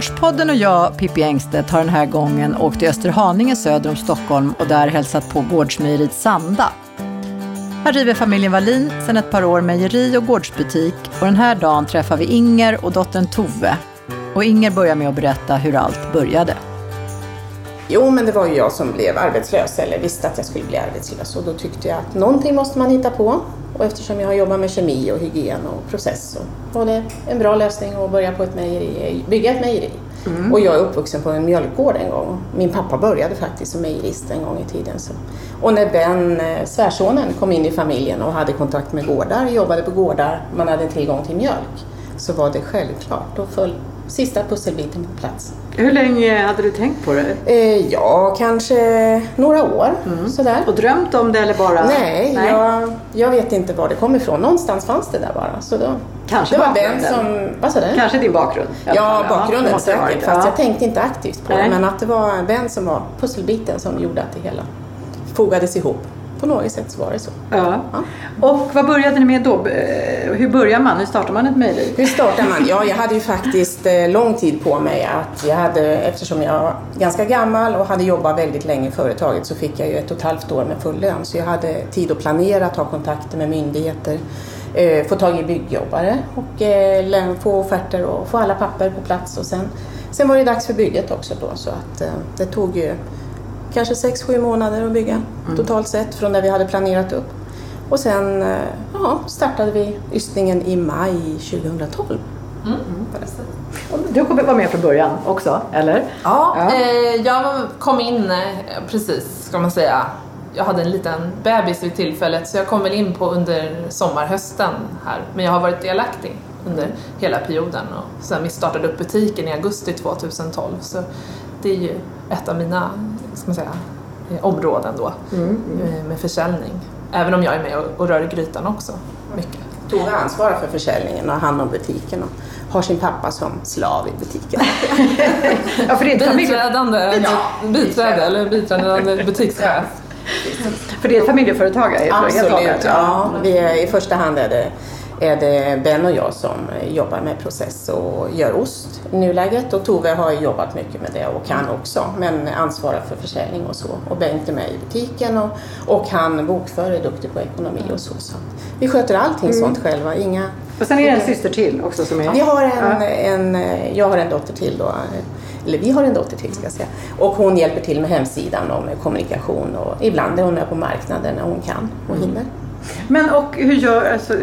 Gårdspodden och jag, Pippi Engstedt, har den här gången åkt till Österhaninge söder om Stockholm och där hälsat på gårdsmejeriet Sanda. Här driver familjen Wallin sedan ett par år mejeri och gårdsbutik och den här dagen träffar vi Inger och dottern Tove. Och Inger börjar med att berätta hur allt började. Jo, men det var ju jag som blev arbetslös, eller visste att jag skulle bli arbetslös. Och då tyckte jag att någonting måste man hitta på. Och eftersom jag har jobbat med kemi och hygien och process så var det en bra lösning att börja på ett mejeri, bygga ett mejeri. Mm. Och jag är uppvuxen på en mjölkgård en gång. Min pappa började faktiskt som mejerist en gång i tiden. Så. Och när Ben, eh, svärsonen, kom in i familjen och hade kontakt med gårdar, jobbade på gårdar, man hade tillgång till mjölk, så var det självklart. Då föll sista pusselbiten på plats. Hur länge hade du tänkt på det? Eh, ja, kanske några år. Mm. Sådär. Och drömt om det eller bara? Nej, Nej. Jag, jag, vet inte var det kom ifrån. Någonstans fanns det där bara. Så då, Kanske det var den som, vad sa du? Kanske din bakgrund? Ja, bakgrunden ja, säkert. Fast ja. jag tänkte inte aktivt på Nej. det. Men att det var Ben som var pusselbiten som gjorde att det hela fogades ihop på något sätt så var det så. Ja. ja. Och vad började ni med då? Eh, hur börjar man? Hur startar man ett mejeri? Hur startar man? Ja, jag hade ju faktiskt eh, lång tid på mig att jag hade, eftersom jag var ganska gammal och hade jobbat väldigt länge i företaget så fick jag ju ett och ett halvt år med full lön. Så jag hade tid att planera, ta kontakter med myndigheter, eh, få tag i byggjobbare och få offerter och få alla papper på plats. Och sen, sen var det dags för bygget också då så att det tog ju kanske 6-7 månader att bygga mm. totalt sett från när vi hade planerat upp. Och sen eh, ja, startade vi ystningen i maj 2012. Mm. Du var med från början också, eller? Ja, ja. Eh, jag kom in eh, precis, ska man säga. Jag hade en liten bebis vid tillfället så jag kom väl in på under sommarhösten här. Men jag har varit delaktig under hela perioden och sen vi startade upp butiken i augusti 2012 så det är ju ett av mina ska man säga, eh, områden då mm, mm. Eh, med försäljning. Även om jag är med och, rör i grytan också mycket. Tove ansvarar för försäljningen och hand om butiken och har sin pappa som slav i butiken. ja, för det är biträdande, ja, biträde eller biträdande butikschef. För det är ett familjeföretag? Absolut, ja. Vi är, I första hand är det är det Ben och jag som jobbar med process och gör ost i nuläget. Och Tove har jobbat mycket med det och kan också, men ansvarar för försäljning och så. Och Bengt är med i butiken och, och han bokför, är duktig på ekonomi och så. så. Vi sköter allting mm. sånt själva. Inga, och sen är det en syster till också som är... Vi har en, ja. en, jag har en dotter till då eller vi har en dotter till ska jag säga. Och hon hjälper till med hemsidan och med kommunikation och ibland är hon med på marknaden när hon kan och hinner. Men och hur gör, alltså,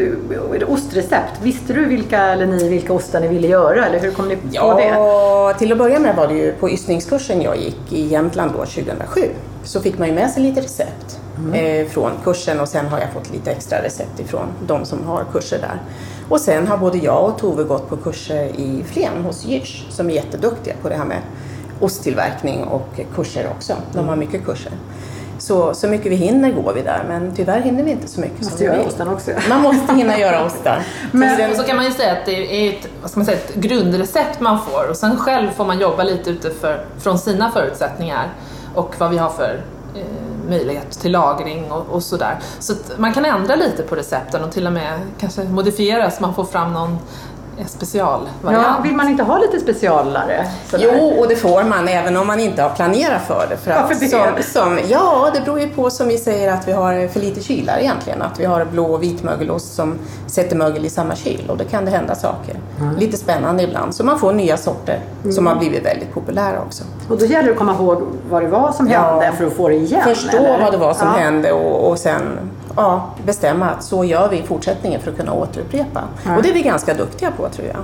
ostrecept? Visste du vilka, eller ni, vilka ostar ni ville göra eller hur kom ni på ja, det? Ja, till att börja med var det ju på ystningskursen jag gick i Jämtland då 2007 så fick man ju med sig lite recept mm. eh, från kursen och sen har jag fått lite extra recept ifrån de som har kurser där. Och sen har både jag och Tove gått på kurser i Flen hos Jysch som är jätteduktiga på det här med osttillverkning och kurser också. De har mm. mycket kurser. Så, så mycket vi hinner går vi där, men tyvärr hinner vi inte så mycket måste som vi vill. Osten också. Man måste hinna göra ostar. men, och så kan man ju säga att det är ett, vad ska man säga, ett grundrecept man får och sen själv får man jobba lite utifrån sina förutsättningar och vad vi har för eh, möjlighet till lagring och, och sådär. Så man kan ändra lite på recepten och till och med kanske modifiera så man får fram någon specialvariant. Ja, vill man inte ha lite specialare? Sådär? Jo, och det får man även om man inte har planerat för det. För Varför det? Som, som, ja, det beror ju på som vi säger att vi har för lite kylar egentligen. Att vi har blå och vit mögelost som sätter mögel i samma kyl och då kan det hända saker. Mm. Lite spännande ibland. Så man får nya sorter mm. som har blivit väldigt populära också. Och då gäller det att komma ihåg vad det var som hände ja, för att få det igen? Förstå eller? vad det var som ja. hände och, och sen ja, bestämma att så gör vi i fortsättningen för att kunna återupprepa. Mm. Och det är vi ganska duktiga på tror jag.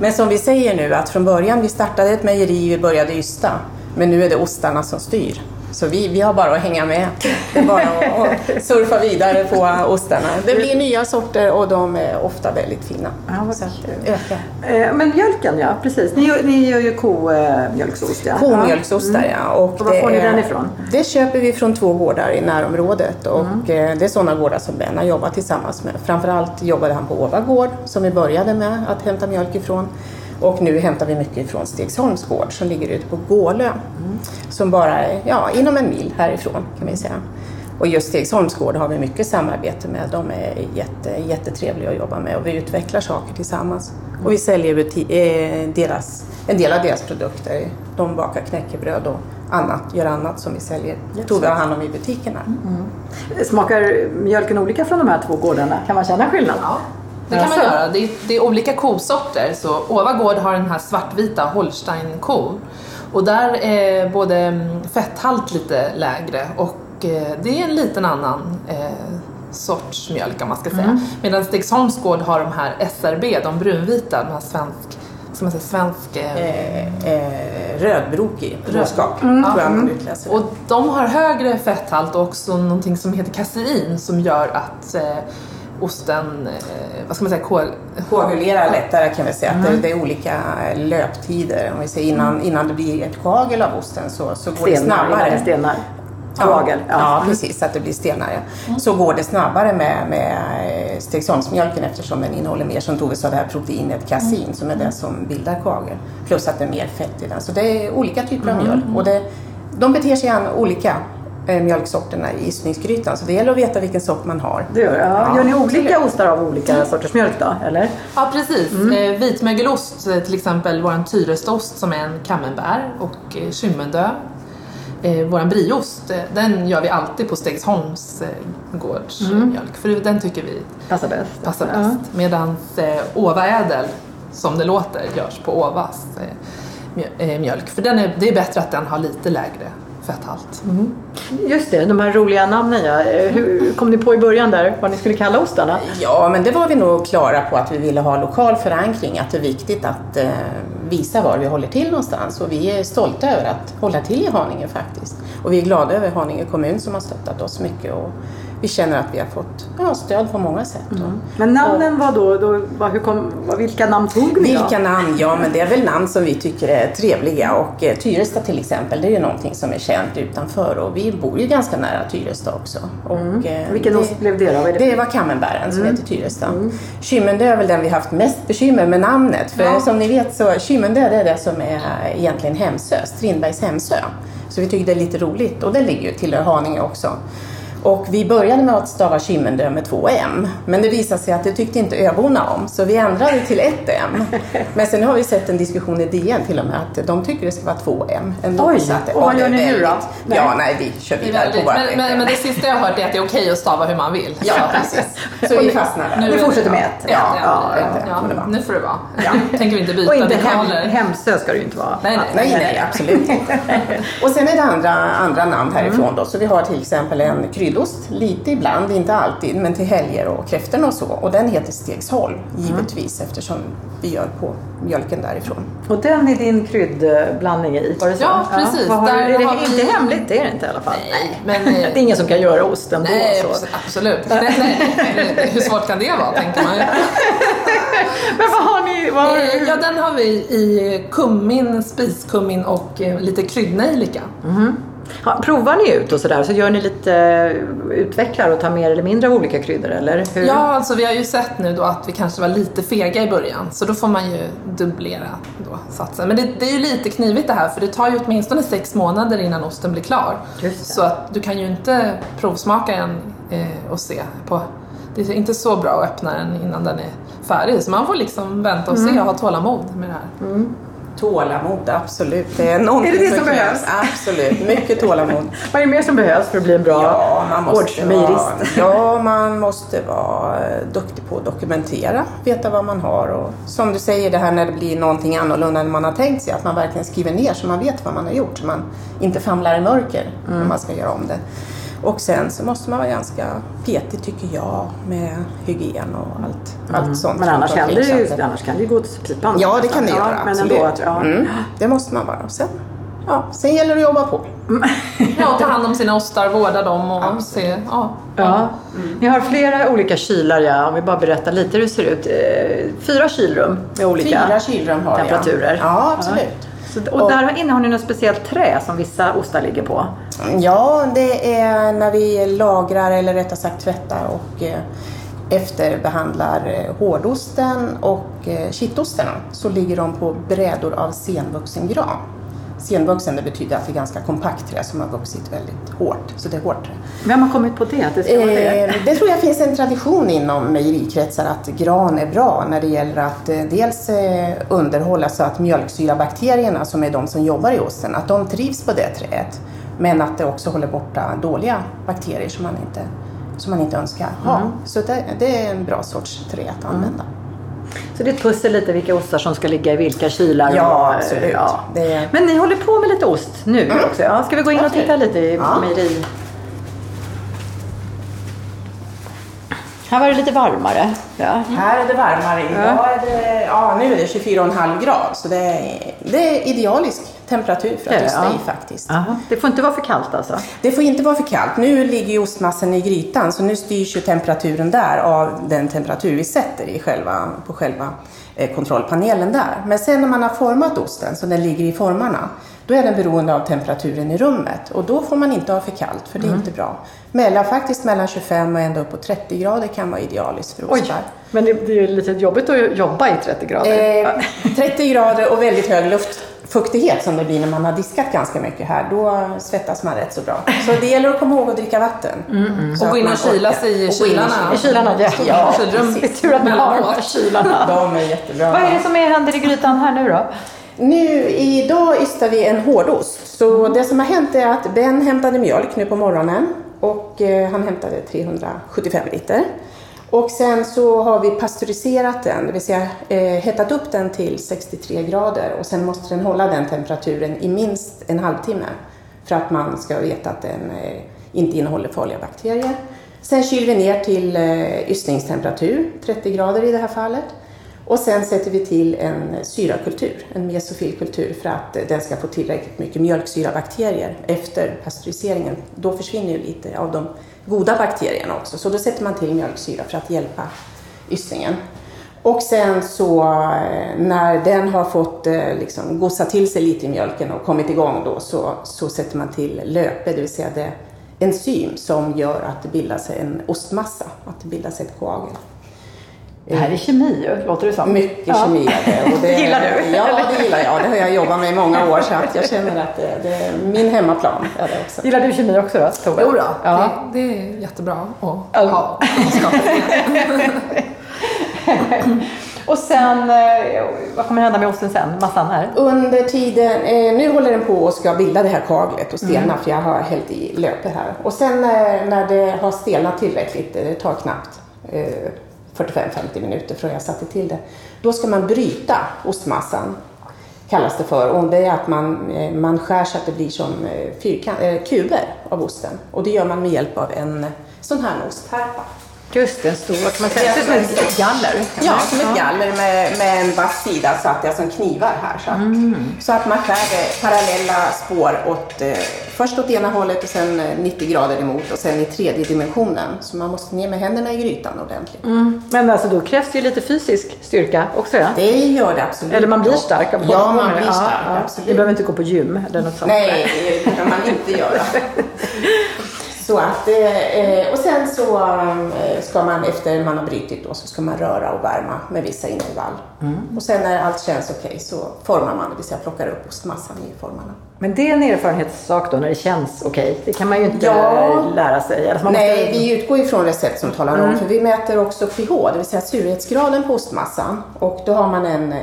Men som vi säger nu att från början, vi startade ett mejeri, vi började ysta. Men nu är det ostarna som styr. Så vi, vi har bara att hänga med. Det är bara att surfa vidare på ostarna. Det blir nya sorter och de är ofta väldigt fina. Ja, så öka. Eh, men mjölken ja, precis. Ni, ni gör ju komjölksost ja. Komjölksostar mm. ja. Och, och var får ni den ifrån? Det köper vi från två gårdar i närområdet och mm. Eh, det är sådana gårdar som Ben har jobbat tillsammans med. Framförallt jobbade han på Åva gård som vi började med att hämta mjölk ifrån. Och nu hämtar vi mycket från Stegsholms gård som ligger ute på Gålö. Mm. Som bara är ja, inom en mil härifrån kan vi säga. Och just Stegsholms gård har vi mycket samarbete med. De är jätte, jättetrevliga att jobba med och vi utvecklar saker tillsammans. Och vi säljer buti- eh, deras, en del av deras produkter. De bakar knäckebröd och annat, gör annat som vi säljer. Tror vi har hand om i butikerna. Smakar mjölken olika från de här två gårdarna? Kan man känna skillnad? Ja, det kan man göra. Det är, det är olika kosorter. Så Åva gård har den här svartvita Holstein-kor. Och där är både mm, fetthalt lite lägre och eh, det är en liten annan eh, sorts mjölk om man ska säga. Mm. Medan Stegsholms gård har de här SRB, de brunvita, de här svensk, ska man säga, svensk eh, Eh, eh, rödbrokig Röd- råskap, Mm. tror jag Mm. man utläser. Och de har högre fetthalt och också någonting som heter kasein som gör att eh, osten, eh, vad ska man säga, kol... Koagulerar lättare kan vi säga. Att det, det är olika löptider. Om vi säger innan, innan det blir ett koagel av osten så, så går det Stenar, det snabbare. stenar. Ja, Koagel. ja. precis. Att det blir stenare. Så går det snabbare med, med eh, Stegsholmsmjölken eftersom den innehåller mer, som Tove sa, det här proteinet kasein som är det som bildar koagel. Plus att det är mer fett i den. Så det är olika typer av mjölk. Och det, de beter sig olika mjölksorterna i ysningsgrytan. Så det gäller att veta vilken sort man har. Det gör, ja. Ja, gör ni olika ostar av olika sorters mjölk då? Eller? Ja, precis. Eh, vitmögelost, eh, till exempel vår Tyrestost som är en camembert och eh, Kymmendö. Eh, vår brieost, eh, den gör vi alltid på Stegsholms eh, gårds eh, mjölk för den tycker vi Passar bäst. passar Ja. bäst. Medan eh, Åva Ädel, som det låter, görs på Åvas eh, mjö- eh, mjölk. För den är, det är bättre att den har lite lägre fetthalt. Just det, de här roliga namnen ja. Eh, Hur kom ni på i början där vad ni skulle kalla ostarna? Ja, men det var vi nog klara på att vi ville ha lokal förankring, att det är viktigt att eh, visa var vi håller till någonstans och vi är stolta över att hålla till i Haninge faktiskt. Och vi är glada över Haninge kommun som har stöttat oss mycket och vi känner att vi har fått ja, stöd på många sätt. Men namnen var då, då vad, hur kom, vad, vilka namn tog ni då? Vilka namn? Ja, men det är väl namn som vi tycker är trevliga och eh, Tyresta till exempel, det är ju någonting som är känt utanför och vi bor ju ganska nära Tyresta också. Och, eh, Vilken det- ost blev det då? Det? Det var Camembären som heter Tyresta. Kymmendö är väl den vi haft mest bekymmer med namnet. För Ja. som ni vet så Kymmendö är det som är egentligen Hemsö, Strindbergs Hemsö. Så vi tycker det är lite roligt och det ligger ju till Haninge också. Och vi började med att stava Kymmendö med två M. Men det visade sig att det tyckte inte öborna om. Så vi ändrade till ett M. Men sen har vi sett en diskussion i DN till och med att de tycker det ska vara två M. Ändå. Oj, Så att, och vad det är gör ni nu då? Nej. Ja, nej vi kör vidare på våra men, men, men det sista jag har hört är att det är okej att stava hur man vill. Ja, precis. Så vi fastnar där. Nu- Vi fortsätter med ett. Ja, Ja, ja, ja, ja, vara. nu får det vara. Ja. Tänker vi inte byta Och inte hem. Hemsö ska det ju inte vara. Nej, nej. Nej, nej, absolut Och sen är det andra, andra namn härifrån då. Så vi har till exempel en kryddost, lite ibland, inte alltid, men till helger och kräftorna och så. Och den heter Stegsholm, givetvis, eftersom vi gör på mjölken därifrån. Och den är din kryddblandning i? Var det så? Ja, precis. Vad har, Där är det har vi- inte hemligt? Det är det inte i alla fall. Nej, men... Det är ingen som kan göra osten Nej, då. Så. abs- absolut. Nej, nej. Hur svårt kan det vara, tänker man ju. Men vad har ni? Vad har, Eh, Ja, den har vi i kummin, spiskummin och eh, lite kryddnejlika. Ja, provar ni ut och sådär? Så gör ni lite, eh, utvecklar och tar mer eller mindre av olika kryddor eller? Hur? Ja, alltså vi har ju sett nu då att vi kanske var lite fega i början, så då får man ju dubblera då satsen. Men det, det är ju lite knivigt det här, för det tar ju åtminstone sex månader innan osten blir klar. Så att du kan ju inte provsmaka den eh, och se på... Det är inte så bra att öppna den innan den är färdig, så man får liksom vänta och se och ha tålamod med det här. Tålamod, absolut. Det är, någonting Är det det som krävs. behövs? Absolut, mycket tålamod. Vad är det mer som behövs för att bli en bra Ja, man måste, vara, ja, man måste vara eh, duktig på att dokumentera, veta vad man har och som du säger det här när det blir någonting annorlunda än man har tänkt sig, att man verkligen skriver ner så man vet vad man har gjort, så man inte famlar i mörker när man ska göra om det. Och sen så måste man vara ganska petig tycker jag med hygien och allt, allt sånt. Men annars kan, det ju, annars kan det ju gå till pipan. Ja, det kan det Ja, göra. Men absolut. ändå att, ja. mm, det måste man vara. Och Sen, ja, sen gäller det att jobba på. Ja, ta hand om sina ostar, vårda dem och se... Ja. Ja. Ni har flera olika kylar, ja. Om vi bara berättar lite hur det ser ut. Eh, Fyra kylrum med olika Fyra kylrum har jag. temperaturer. Ja, absolut. Så, och, där innehar ni något speciellt trä som vissa ostar ligger på. Ja, det är när vi lagrar eller rättare sagt tvättar och eh, efterbehandlar eh, hårdosten och eh, kittosten så ligger de på brädor av senvuxen gran. Senvuxen det betyder att det är ganska kompakt trä som har vuxit väldigt hårt. Så det är hårt trä. Vem har kommit på det? Att det ska vara det? Eh, det tror jag finns en tradition inom mejerikretsar att gran är bra när det gäller att eh, dels eh, underhålla så att mjölksyrabakterierna som är de som jobbar i osten, att de trivs på det träet. Men att det också håller borta dåliga bakterier som man inte, som man inte önskar ha. Så det, det är en bra sorts trä att använda. Så det är ett pussel lite vilka ostar som ska ligga i vilka kylar. Ja, och, absolut. ja. Det Men ni håller på med lite ost nu också. Ja, ska vi gå in och titta lite i Ja. mejeri? Här var det lite varmare. Ja. Här är det varmare. Idag är det, ja, nu är det 24,5 grad så det är, det är idealisk temperatur för att osta i faktiskt. Aha. Det får inte vara för kallt alltså? Det får inte vara för kallt. Nu ligger ju ostmassan i grytan så nu styrs ju temperaturen där av den temperatur vi sätter i själva, på själva eh, kontrollpanelen där. Men sen när man har format osten så den ligger i formarna då är den beroende av temperaturen i rummet och då får man inte ha för kallt för det är inte bra. Mellan, faktiskt mellan 25 och ända upp på 30 grader kan vara idealiskt för Oj, ostar. men det, det är ju lite jobbigt att jobba i 30 grader. Eh, 30 grader och väldigt hög luftfuktighet som det blir när man har diskat ganska mycket här, då svettas man rätt så bra. Så det gäller att komma ihåg att dricka vatten. Så Och gå in och kyla sig i kylarna. I kylarna, ja. Ja, Kylrum. Det är tur att man har de här kylarna. De är jättebra. Vad är det som är, händer i grytan här nu då? Nu, idag ystar vi en hårdost. Så det som har hänt är att Ben hämtade mjölk nu på morgonen och eh, han hämtade 375 liter. Och sen så har vi pasteuriserat den, det vill säga eh, hettat upp den till 63 grader och sen måste den hålla den temperaturen i minst en halvtimme för att man ska veta att den eh, inte innehåller farliga bakterier. Sen kyler vi ner till eh, ystningstemperatur, 30 grader i det här fallet. Och sen sätter vi till en syrakultur, en mesofilkultur för att den ska få tillräckligt mycket mjölksyrabakterier efter pasteuriseringen. Då försvinner ju lite av de goda bakterierna också, så då sätter man till mjölksyra för att hjälpa ystningen. Och sen så eh, när den har fått eh, liksom, gossa till sig lite i mjölken och kommit igång då så, så sätter man till löpe, det vill säga det enzym som gör att det bildas en ostmassa, att det bildas ett koagel. Det här är kemi ju, låter det som. Mycket Ja. kemi är det. Och det Gillar du? Ja, det gillar jag. Det har jag jobbat med i många år så att jag känner att det, det är min hemmaplan. Är det också. Gillar du kemi också då, Tove? Jo då, Ja. det, det är jättebra att ha. Och sen, eh, vad kommer hända med osten sen? Massan här? Under tiden, eh, nu håller den på och ska bilda det här kaglet och stelna för jag har hällt i löpe här. Och sen eh, när det har stelnat tillräckligt, det tar knappt 45-50 minuter från jag satte till det. Då ska man bryta ostmassan, kallas det för. Och det är att man, eh, man skär så att det blir som eh, fyrkan, eh, kuber av osten. Och det gör man med hjälp av en sån här osttärpa. Just det, en stor, man säga? Det ser ut som ett galler. Ja, som ett galler med, med en vass sida så att det är som knivar här. Så att, så att man skär eh, parallella spår åt, eh, först åt ena hållet och sen eh, 90 grader emot och sen i tredje dimensionen. Så man måste ner med händerna i grytan ordentligt. Men alltså då krävs det ju lite fysisk styrka också ja? Det gör det absolut. Eller man blir stark av Ja, man det. blir stark, ja, ja. absolut. Ni behöver inte gå på gym eller något sånt. Nej, det kan man inte göra. Så att, eh, och sen så eh, ska man efter man har brutit då så ska man röra och värma med vissa intervall. Och sen när allt känns okej så formar man, det vill säga plockar upp ostmassan i formarna. Men det är en erfarenhetssak då när det känns okej. Det kan man ju inte Ja. lära sig. Alltså Nej, måste... vi utgår ifrån recept som talar om, för vi mäter också pH, det vill säga surhetsgraden på ostmassan. Och då har man en,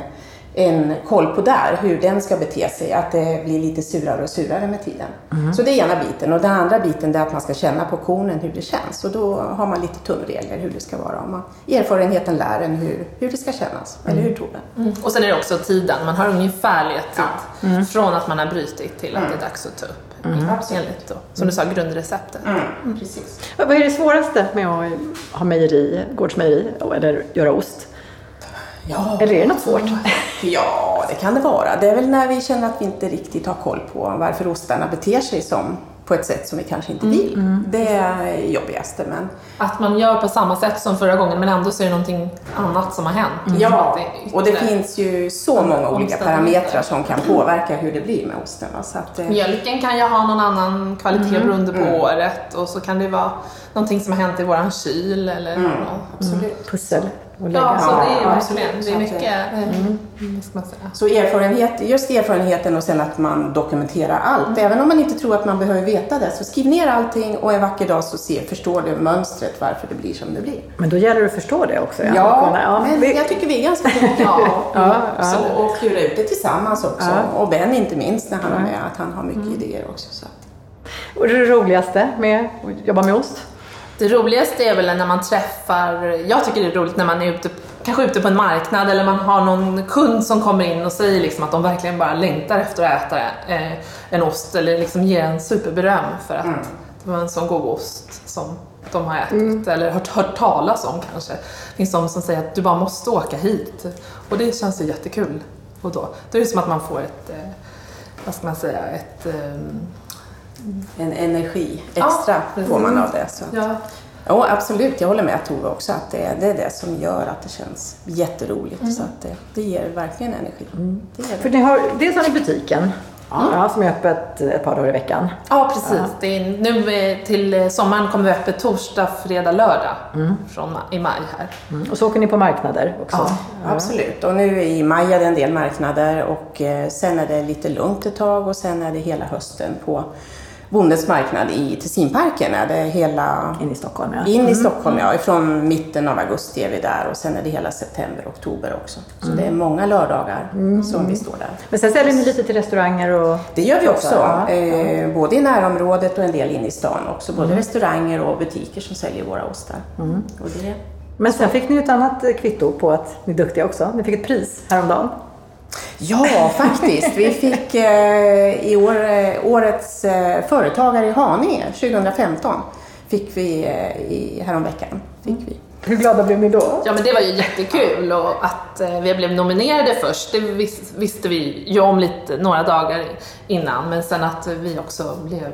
en koll på där, hur den ska bete sig, att det blir lite surare och surare med tiden. Så det är ena biten. Och den andra biten är att man ska känna på kornen hur det känns. Och då har man lite tumregler hur det ska vara. Och man, erfarenheten lär en hur, hur det ska kännas, eller hur Tove? Mm. Och sen är det också tiden. Man har ungefärliga tid från att man har brutit till att det är dags att ta upp. Enligt då, som du sa, grundreceptet. Mm, precis. Vad vad är det svåraste med att ha mejeri, gårdsmejeri eller göra ost? Ja. Eller är det något svårt? Ja, det kan det vara. Det är väl när vi känner att vi inte riktigt har koll på varför ostarna beter sig som på ett sätt som vi kanske inte vill. Det är jobbigaste. Men Att man gör på samma sätt som förra gången men ändå så är det någonting annat som har hänt. Som ja, är och det finns ju så många olika parametrar som kan påverka hur det blir med osten. va. Så att, eh, Mjölken kan ju ha någon annan kvalitet beroende på året och så kan det vara någonting som har hänt i våran kyl eller något. Absolut. Pussel och lägga. Ja, så det är Ja, verkligen, absolut. det är mycket, ska man säga? Så erfarenhet, just erfarenheten och sen att man dokumenterar allt. Även om man inte tror att man behöver veta det, så skriv ner allting och en vacker dag så se, förstår du mönstret varför det blir som det blir. Men då gäller det att förstå det också. Ja, ja. men vi- jag tycker vi är ganska duktiga Ja, Ja, ja. Så, och klura ut det tillsammans också. Ja. Och Ben inte minst när han är med, att han har mycket idéer också. Så. att- Och det roligaste med att jobba med ost? Det roligaste är väl när man träffar, jag tycker det är roligt när man är ute, kanske ute på en marknad eller man har någon kund som kommer in och säger liksom att de verkligen bara längtar efter att äta eh, en ost eller liksom ger en superberöm för att det var en sån god ost som de har ätit eller hört, hört talas om kanske. Det finns de som säger att du bara måste åka hit och det känns ju jättekul. Och då, då är det som att man får ett, eh, vad ska man säga, ett ehm, En energi extra Ja, får man av det. Så. ja, Ja, absolut. Jag håller med Tove också att det, det är det som gör att det känns jätteroligt. Så att det, det ger verkligen energi. Det ger För det. ni har, dels har ni butiken ja. som är öppet ett par dagar i veckan. Ja, precis. Det är, nu till sommaren kommer vi öppet torsdag, fredag, lördag från, i maj här. Mm. Och så åker ni på marknader också. Ja, absolut. Och nu i maj är det en del marknader och eh, sen är det lite lugnt ett tag och sen är det hela hösten på Bondens marknad i Tessinparken. Är det hela In i Stockholm ja. in i Stockholm, ja. Ifrån mitten av augusti är vi där och sen är det hela september och oktober också. Så det är många lördagar som vi står där. Men sen säljer ni lite till restauranger och... Det gör vi också, Ja. eh, både i närområdet och en del inne i stan också. Både restauranger och butiker som säljer våra ostar. Och det, Men sen fick ni ett annat kvitto på att ni är duktiga också. Ni fick ett pris häromdagen. Ja, faktiskt. Vi fick eh, i år, eh, årets eh, företagare i Haninge 2015. Fick vi eh, i, häromveckan. Fick vi. Hur glada blev ni då? Ja men det var ju jättekul och att eh, vi blev nominerade först, det vis, visste vi ju om lite, några dagar innan, men sen att vi också blev,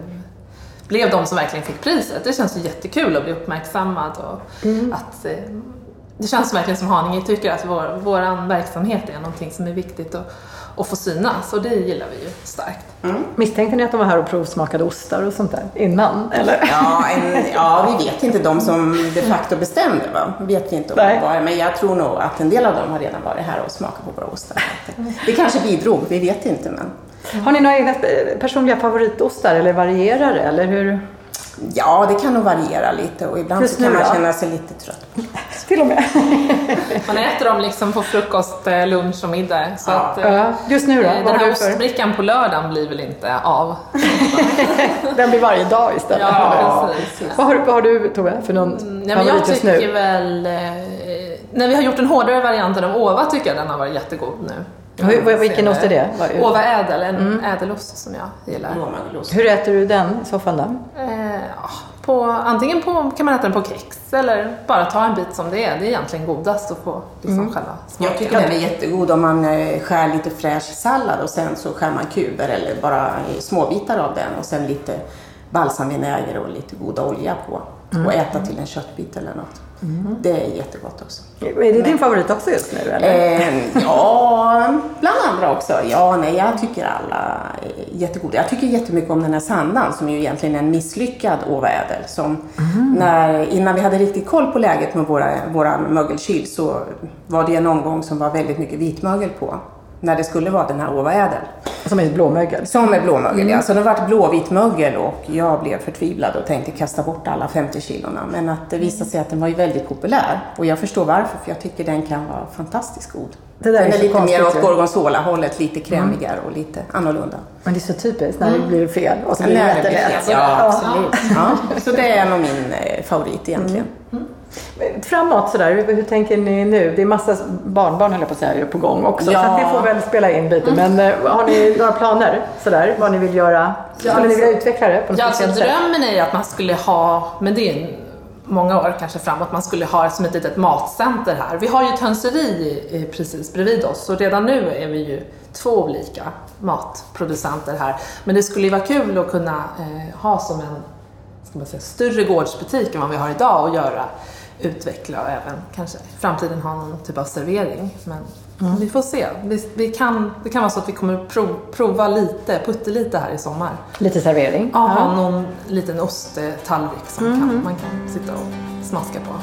blev de som verkligen fick priset. Det känns ju jättekul att bli uppmärksammad och att eh, det känns verkligen som Haninge tycker att vår, våran verksamhet är någonting som är viktigt att, att få synas och det gillar vi ju starkt. Misstänkte ni att de var här och provsmakade ostar och sånt där innan? Eller? Ja, en, ja, vi vet inte de som de facto bestämde. Va? Vet vi inte om Nej. det var, men jag tror nog att en del av dem har redan varit här och smakat på våra ostar. Det- kanske bidrog, vi vet inte. Men Har ni några egna eh, personliga favoritostar eller varierar det? Eller hur? Ja, det kan nog variera lite och ibland Just så kan man då? känna sig lite trött. Till och med. Man äter dem liksom på frukost, eh, lunch och middag. Så Ja. att, eh, Ja, just nu då? eh, Den här ostbrickan på lördagen blir väl inte av. Den blir varje dag istället. Ja, precis. Vad har, vad har du Tove för någon Nej, men jag tycker nu? väl... När vi har gjort den hårdare varianten av Ova tycker jag den har varit jättegod nu. Hur- vilken ost är det? Ova ädel, en ädelost som jag gillar. Hur äter du den i så fall då? Eh, på, antingen på, kan man äta den på kex eller bara ta en bit som det är. Det är egentligen godast att få liksom själva smaken. Jag tycker den är jättegod om man eh, skär lite fräsch sallad och sen så skär man kuber eller bara småbitar av den och sen lite balsamvinäger och lite goda olja på. Och äta till en köttbit eller något. Det är jättegott också. Är det din favorit också just nu eller? Eh, ja, bland andra också. Ja, nej, jag tycker alla är jättegoda. Jag tycker jättemycket om den här sandan som ju egentligen är en misslyckad. Som när, innan vi hade riktigt koll på läget med våra, våra mögelkyl så var det en omgång som var väldigt mycket vitmögel på. När det skulle vara den här Åvaädel. Som är blåmögel. Som är blåmögel, ja. Så det har varit blåvit mögel och jag blev förtvivlad och tänkte kasta bort alla 50 kilona. Men att det visade sig att den var ju väldigt populär. Och jag förstår varför, för jag tycker den kan vara fantastiskt god. Det där är den är så lite mer konstigt åt ju. gorgonzola-hållet, lite krämigare och lite annorlunda. Men det är så typiskt när det blir fel och så blir det jättelätt. Ja, absolut. Ja. Så det är nog min eh, favorit egentligen. Framåt sådär, hur, tänker ni nu? Det är massa barnbarn höll jag på att säga, på gång också. Ja. Så det får väl spela in lite. Men eh, har ni några planer sådär? Vad ni vill göra? Skulle ni vilja utveckla det på något Ja, alltså, drömmen är ju att man skulle ha, men det är många år kanske framåt, man skulle ha som ett litet matcenter här. Vi har ju ett hönseri precis bredvid oss och redan nu är vi ju två olika matproducenter här. Men det skulle ju vara kul att kunna eh, ha som en ska man säga, större gårdsbutik än vad vi har idag och göra utveckla och även kanske i framtiden ha någon typ av servering. Men mm. vi får se. Vi, vi, kan, det kan vara så att vi kommer prov, prova lite, puttelite här i sommar. Lite servering? Ja, ha någon liten osttallrik som mm. kan, man kan sitta och smaska på.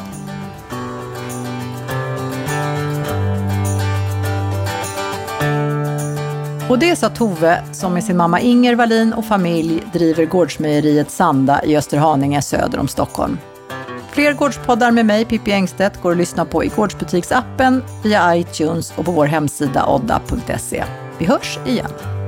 Och det sa Tove som med sin mamma Inger Wallin och familj driver gårdsmejeriet Sanda i Österhaninge söder om Stockholm. Fler gårdspoddar med mig, Pippi Engstedt, går att lyssna på i Gårdsbutiksappen, via iTunes och på vår hemsida odda.se. Vi hörs igen.